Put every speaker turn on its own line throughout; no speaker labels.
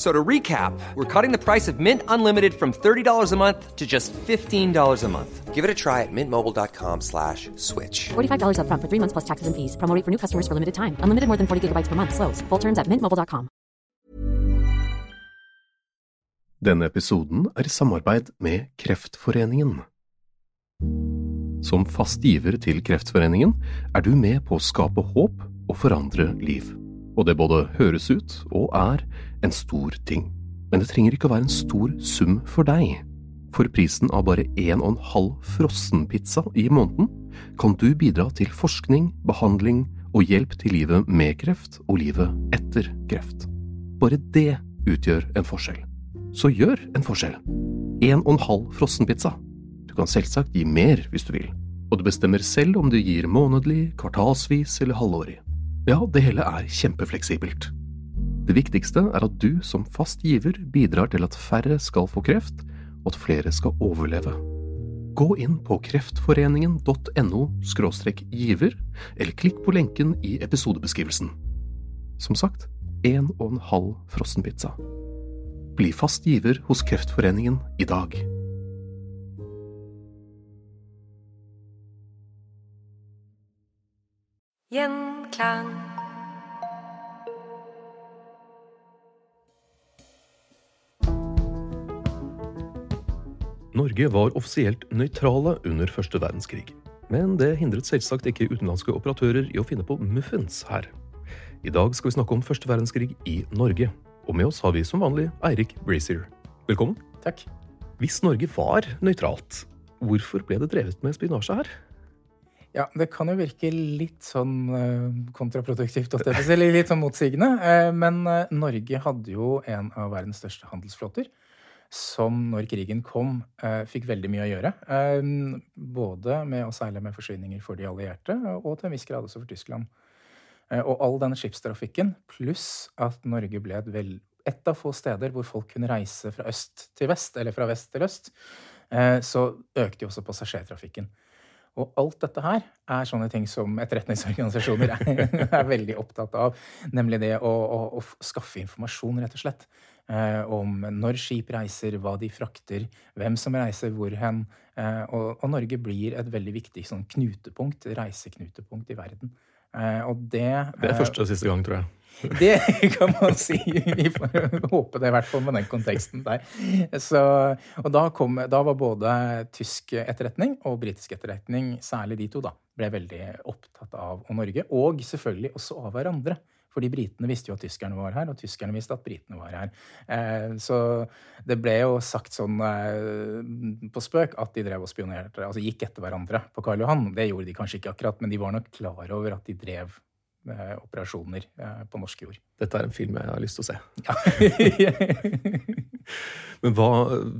So to recap, we're cutting the price of Mint Unlimited from $30 a month to just $15 a month. Give it a try at mintmobile.com slash switch.
$45 upfront for three months plus taxes and fees. Promo for new customers for limited time. Unlimited more than 40 gigabytes per month. Slows. Full terms at mintmobile.com.
Denne episoden er i samarbeid med Kreftforeningen. Som fast giver til Kreftforeningen er du med på å skape håp og forandre liv. Og det både høres ut og er en stor ting. Men det trenger ikke å være en stor sum for deg. For prisen av bare en og en halv frossenpizza i måneden kan du bidra til forskning, behandling og hjelp til livet med kreft og livet etter kreft. Bare det utgjør en forskjell. Så gjør en forskjell. En og en halv frossenpizza. Du kan selvsagt gi mer hvis du vil, og du bestemmer selv om du gir månedlig, kvartalsvis eller halvårig. Ja, det hele er kjempefleksibelt. Det viktigste er at du som fast giver bidrar til at færre skal få kreft, og at flere skal overleve. Gå inn på kreftforeningen.no giver, eller klikk på lenken i episodebeskrivelsen. Som sagt, en og en halv frossenpizza. Bli fast giver hos Kreftforeningen i dag.
Gjenklang.
Norge var offisielt nøytrale under første verdenskrig. Men det hindret selvsagt ikke utenlandske operatører i å finne på muffins her. I dag skal vi snakke om første verdenskrig i Norge. Og med oss har vi som vanlig Eirik Brazier. Velkommen.
Takk.
Hvis Norge var nøytralt, hvorfor ble det drevet med spinasje her?
Ja, det kan jo virke litt sånn eh, kontraproduktivt, eller litt sånn motsigende. Eh, Men eh, Norge hadde jo en av verdens største handelsflåter, som når krigen kom, eh, fikk veldig mye å gjøre. Eh, Både med å seile med forsyninger for de allierte, og til en viss grad også for Tyskland. Eh, Og all denne skipstrafikken, pluss at Norge ble et, vel, et av få steder hvor folk kunne reise fra øst til vest, eller fra vest til øst, så økte jo også passasjertrafikken. Og alt dette her er sånne ting som etterretningsorganisasjoner er, er veldig opptatt av. Nemlig det å, å, å skaffe informasjon, rett og slett. Eh, om når skip reiser, hva de frakter, hvem som reiser hvor hen. Eh, og, Norge blir et veldig viktig sånn knutepunkt, reiseknutepunkt i verden. Eh, og det
Det er første og siste gang, tror jeg.
det kan man si. Vi får håpe det, i hvert fall med den konteksten der. Så, og da, kom, da var både tysk etterretning og britisk etterretning, særlig de to, da, ble veldig opptatt av Norge. Og selvfølgelig også av hverandre. Fordi britene visste jo at tyskerne var her, og tyskerne visste at britene var her. Eh, så det ble jo sagt sånn eh, på spøk at de drev og spionerte, altså gikk etter hverandre på Karl Johan. Det gjorde de kanskje ikke akkurat, men de var nok klar over at de drev eh, operasjoner eh, på norsk jord.
Dette er en film jeg har lyst til å se.
Ja.
Men hva,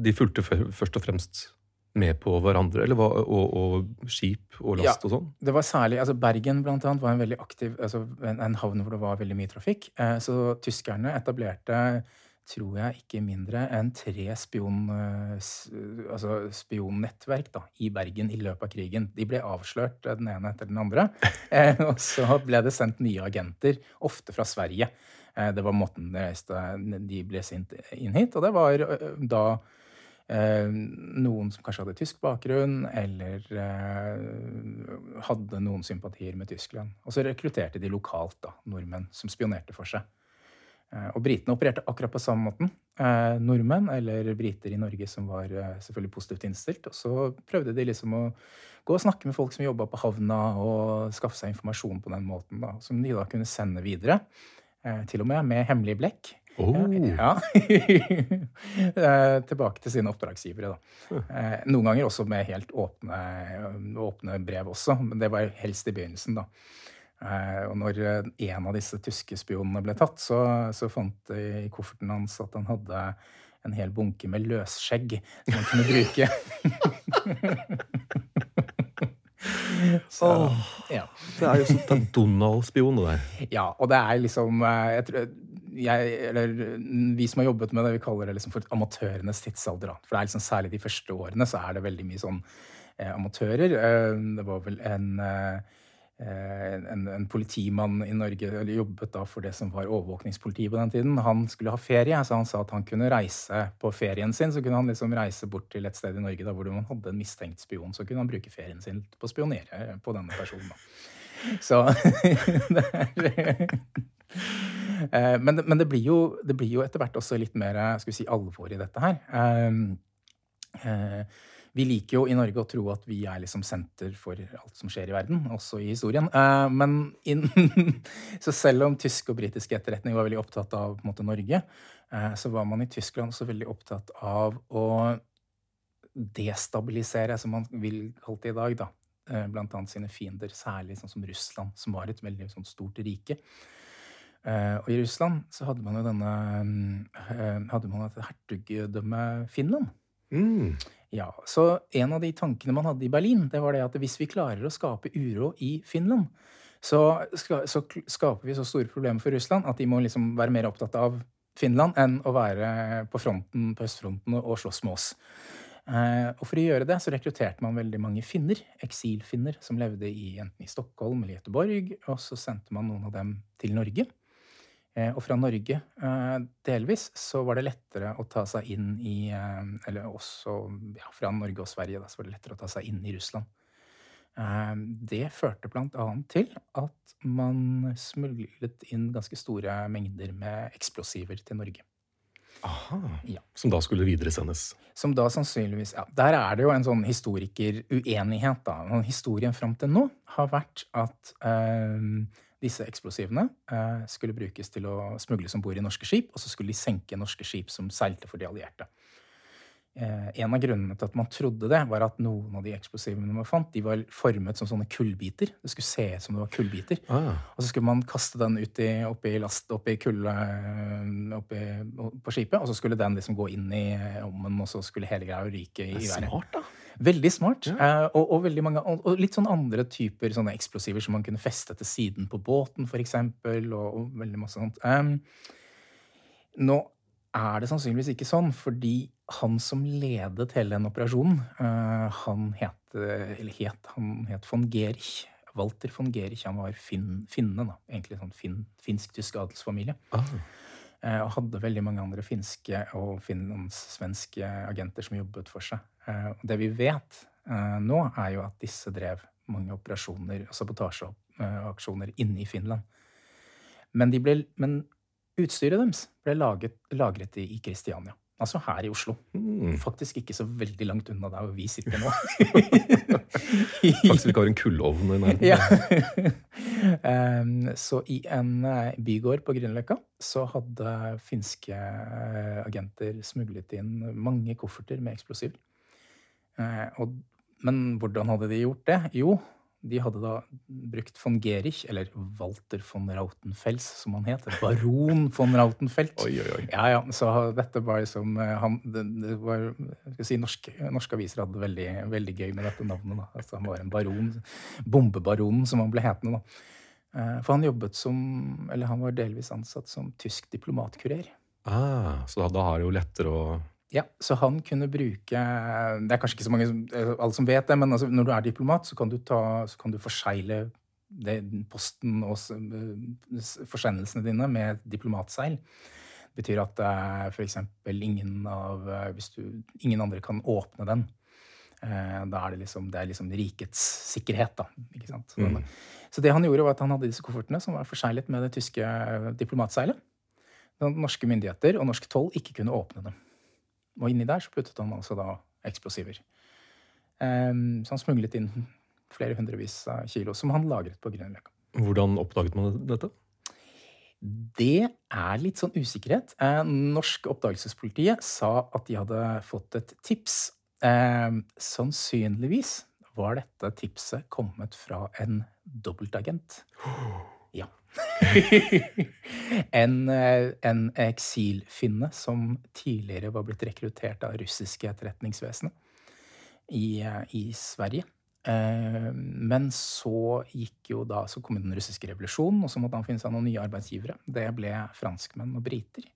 de fulgte først og fremst med på hverandre, eller hva, og, og skip og last
Ja.
og sånn?
Det var særlig, altså Bergen blant annet var en veldig aktiv, altså en, en havn hvor det var veldig mye trafikk. Eh, så tyskerne etablerte, tror jeg, ikke mindre enn tre spion, eh, altså spionnettverk da, i Bergen i løpet av krigen. De ble avslørt eh, den ene etter den andre. Eh, og så ble det sendt nye agenter, ofte fra Sverige. Eh, det var måten de reiste, de ble sendt inn hit. Og det var eh, da noen som kanskje hadde tysk bakgrunn, eller eh, hadde noen sympatier med Tyskland. Og så rekrutterte de lokalt da, nordmenn som spionerte for seg. Eh, og britene opererte akkurat på samme måten. Eh, nordmenn, eller briter i Norge som var eh, selvfølgelig positivt innstilt. Og så prøvde de liksom å gå og snakke med folk som jobba på havna, og skaffe seg informasjon på den måten, da, som de da kunne sende videre. Eh, til og med med hemmelig blekk.
Oh.
Ja. Tilbake til sine oppdragsgivere, da. Eh, Noen ganger også med helt åpne, åpne brev også, men det var helst i begynnelsen, da. Eh, Og når eh, en av disse tyske spionene ble tatt, så, så fant de i kofferten hans at han hadde en hel bunke med løsskjegg som han kunne bruke. så, ja.
Det er jo sånn Donald-spion, det der.
Ja, og det er liksom jeg tror, jeg, eller Vi som har jobbet med det, vi kaller det liksom for amatørenes tidsalder. Da. For det er liksom særlig de første årene så er det veldig mye sånn eh, amatører. Eh, det var vel en, eh, en, en politimann i Norge eller jobbet da for det som var overvåkningspoliti på den tiden. Han skulle ha ferie, så han sa at han kunne reise på ferien sin. Så kunne han liksom reise bort til et sted i Norge da, hvor man hadde en mistenkt spion. Så kunne han bruke ferien sin på å spionere på denne personen. da. Så det er men, det- men det, blir jo, det blir jo etter hvert også litt mer skal vi si, alvor i dette her. Eh, eh, vi liker jo i Norge å tro at vi er liksom senter for alt som skjer i verden, også i historien. Eh, men in, så selv om tysk og britisk etterretning var veldig opptatt av måte, Norge, eh, så var man i Tyskland også veldig opptatt av å destabilisere, som man vil kalle det i dag, da. Eh, Blant annet sine fiender, særlig sånn som Russland, som var et veldig sånn, stort rike. Eh, og i Russland så hadde man jo denne eh, Hadde man et hertugdømme Finland.
Mm.
Ja, Så en av de tankene man hadde i Berlin, det var det at hvis vi klarer å skape uro i Finland, så, ska, så skaper vi så store problemer for Russland at de må liksom være mer opptatt av Finland enn å være på fronten på østfronten og slåss med oss. Eh, og for å gjøre det så rekrutterte man veldig mange finner, eksilfinner, som levde i, enten i Stockholm eller Göteborg, og så sendte man noen av dem til Norge. Eh, Og fra Norge eh, delvis så var det lettere å ta seg inn i eh, Eller også ja, fra Norge og Sverige da, så var det lettere å ta seg inn i Russland. Det førte annet til at man smuglet inn ganske store mengder med eksplosiver til Norge.
Aha.
Ja.
Som da skulle videresendes.
Som da sannsynligvis ja, Der er det jo en sånn historikeruenighet, da. Historien fram til nå har vært at eh, disse eksplosivene eh, skulle brukes til å smugles om bord i norske skip, og så skulle de senke norske skip som seilte for de allierte. Eh, en av grunnene til at man trodde det, var at noen av de eksplosivene man fant, de var formet som sånne kullbiter. Det skulle se ut som det var kullbiter.
Ah.
Og så skulle man kaste den ut i, oppi last, oppi kulde oppi, på skipet, og så skulle den liksom gå inn i ommen, og så skulle hele greia ryke i været.
smart, da.
Veldig smart. Eh, og, og, veldig mange, og, og litt sånn andre typer sånne eksplosiver som man kunne feste til siden på båten, eksempel, og, og veldig masse sånt. Em, nå er det sannsynligvis ikke sånn, fordi han som ledet hele den operasjonen, eh, han het, eller het, han het von Gerich. Walter von Gerich. Han var finn, finne, da. Egentlig sånn fin, finsk-tysk adelsfamilie.
Ah.
Eh, og hadde veldig mange andre finske og finlandssvenske agenter som jobbet for seg. Eh, og det vi vet nå, er jo at disse drev mange operasjoner og sabotasjeaksjoner inne i Finland. Men, de ble, men utstyret deres ble laget, lagret i Kristiania. Altså her i Oslo.
Mm.
Faktisk ikke så veldig langt unna der hvor vi sitter nå.
Faktisk vi ikke har en kullovn i nærheten.
Ja. um, så i en eh, bygård på Grünerløkka så hadde finske eh, agenter smuglet inn mange kofferter med eksplosiver. Uh, og, men hvordan hadde de gjort det? Jo, de hadde da brukt von Gerich, eller Walter von Rautenfels, som han het. Baron von Rautenfelt.
Oi, oi, oi.
Ja, ja. Så dette var liksom eh, han, det, det var, skal si, norske, norske aviser hadde det veldig, veldig gøy med dette navnet. Da. Altså, han var en baron. Bombebaronen, som han ble hetende. da. Eh, For han jobbet som Eller han var delvis ansatt som tysk diplomatkurer.
Ah, så da, da har det jo lettere å
Ja, Så han kunne bruke Det er kanskje ikke så mange som, eh, alle som vet det, men altså, når du er diplomat, så kan du, ta, så kan du forsegle det, posten og s- forsendelsene dine med diplomatseil. Det betyr at f.eks. ingen av eh, du Ingen andre kan åpne den. Eh, da er det liksom, det er liksom rikets sikkerhet, da. Ikke sant? Så,
Mm.
så det han gjorde, var at han hadde disse koffertene som var forseglet med det tyske eh, diplomatseilet. Norske myndigheter og norsk toll ikke kunne åpne dem. Og inni der så puttet han altså da eksplosiver. Ehm, så han smuglet inn flere hundrevis av kilo som han lagret på Grünerløkka.
Hvordan oppdaget man dette?
Det er litt sånn usikkerhet. Eh, norsk oppdagelsespolitiet sa at de hadde fått et tips. Eh, sannsynligvis var dette tipset kommet fra en dobbeltagent. Ja. en, eh, en eksilfinne som tidligere var blitt rekruttert av russiske etterretningsvesenet i, eh, i Sverige. Eh, men så gikk jo da, så kom den russiske revolusjonen, og så måtte han finne seg noen nye arbeidsgivere. Det ble franskmenn og briter.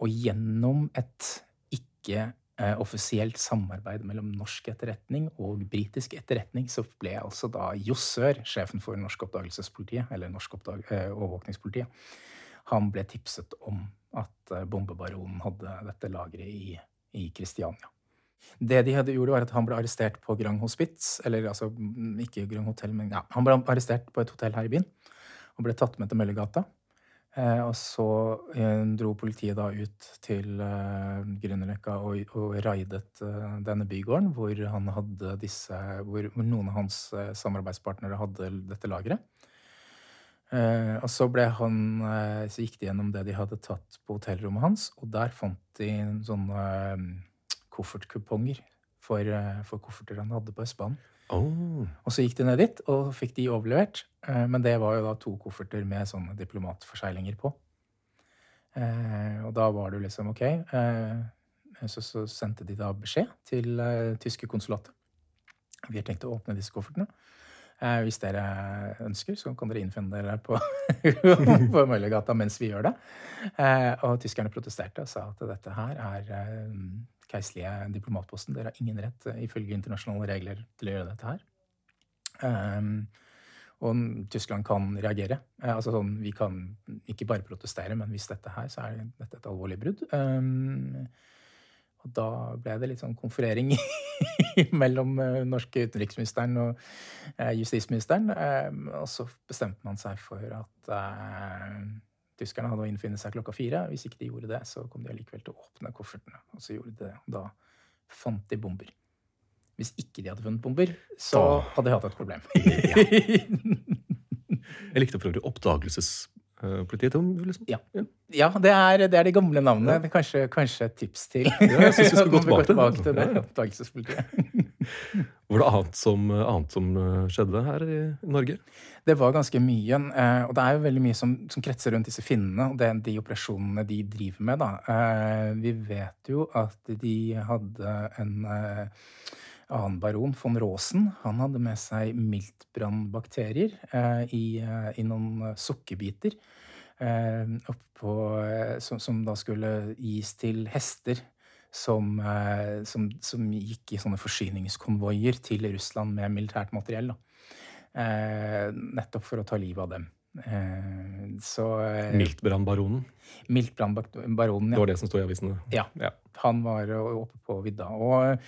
Og gjennom et ikke offisielt samarbeid mellom norsk etterretning og britisk etterretning, så ble altså da Jossør, sjefen for norsk oppdagelsespolitiet, eller norsk oppdag overvåkningspolitiet, han ble tipset om at bombebaronen hadde dette lageret i, i Kristiania. Det de hadde gjort, var at han ble arrestert på Grand Hospits. Eller altså ikke Grand Hotel, men ja, han ble arrestert på et hotell her i byen. Og ble tatt med til Møllergata. Eh, og så eh, dro politiet da ut til eh, Grünerløkka og, og raidet eh, denne bygården, hvor, disse, hvor, hvor noen av hans samarbeidspartnere hadde dette lageret. Og så, han, så gikk de gjennom det de hadde tatt på hotellrommet hans, og der fant de sånne koffertkuponger for, for kofferter han hadde på Østbanen.
Oh.
Og så gikk de ned dit og fikk de overlevert. Eh, men det var jo da to kofferter med sånne diplomatforseglinger på. Eh, og da var det jo liksom ok. Så, så sendte de da beskjed til tyske konsulatet. Vi har tenkt å åpne disse koffertene. Eh, hvis dere ønsker, så kan dere innfinne dere på, på Møllergata mens vi gjør det. Eh, og tyskerne protesterte og sa at dette her er eh, keiserlige diplomatposten. Dere har ingen rett ifølge internasjonale regler til å gjøre dette her. og Tyskland kan reagere. altså sånn, Vi kan ikke bare protestere, men hvis dette her, så er dette et alvorlig brudd. Og da ble det litt sånn konferering mellom uh, norske utenriksministeren og justisministeren. Uh, og så bestemte man seg for at tyskerne hadde å innfinne seg klokka fire. Hvis ikke de gjorde det, så kom de allikevel til å åpne koffertene. Og så gjorde de det. Da fant de bomber. Hvis ikke de hadde funnet bomber, så hadde de hatt et problem.
Jeg likte for øvrig oppdagelsespolitiet. Politiet liksom.
Ja. ja det, er, det, er, de gamle navnene. Ja. Kanskje, kanskje, et tips til
ja, jeg synes vi skal gå tilbake,
tilbake til det. Oppdagelsespolitiet.
Var det annet som, annet som, eh, skjedde her i Norge?
Det var ganske mye. Eh, og det er jo veldig mye som, som kretser rundt disse finnene og det, de operasjonene de driver med. Da. Vi vet jo at de hadde en annen baron, von Raasen. han hadde med seg miltbrannbakterier eh, i, eh, i, noen sukkerbiter. Eh, oppå, eh, som, som, da skulle gis til hester som, eh, som, som gikk i sånne forsyningskonvoier til Russland med militært materiell. Eh, nettopp for å ta livet av dem. Så
Miltbrannbaronen?
Miltbrannbaronen, ja.
Det var det som sto i avisene?
Ja. ja. Han var oppe på vidda. Og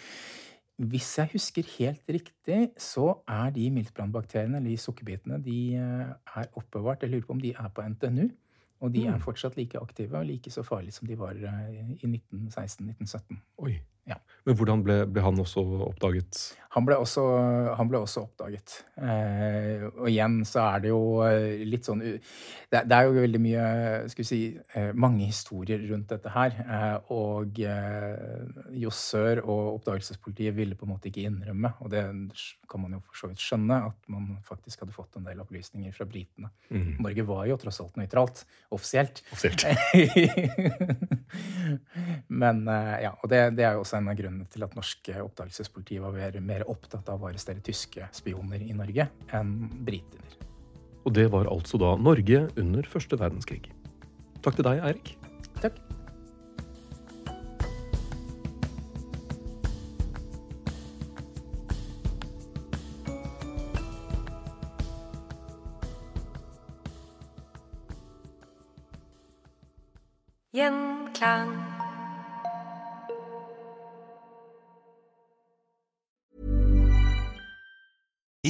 hvis jeg husker helt riktig, så er de miltbrannbakteriene, eller de sukkerbitene, de eh, er oppbevart Jeg lurer på om de er på NTNU. Og de er mm. fortsatt like aktive og like så farlige som de var eh, i 1916-1917.
Oi. Ja. Men hvordan ble, ble, han også oppdaget?
Han ble også, han ble også oppdaget. Eh, og igjen så er det jo eh, litt sånn det, det er jo veldig mye skal vi si, eh, mange historier rundt dette her. Eh, og eh, Jossør og oppdagelsespolitiet ville på en måte ikke innrømme, og det kan man jo for så vidt skjønne, at man faktisk hadde fått en del opplysninger fra britene. Mm. Norge var jo tross alt nøytralt, offisielt.
offisielt.
Men eh, ja, og det, det er jo også en av grunnene til at norske oppdagelsespoliti var mer opptatt av å arrestere tyske spioner i Norge enn briter.
Og det var altså da Norge under første verdenskrig. Takk til deg, Eirik.
Takk.
Gjenklang.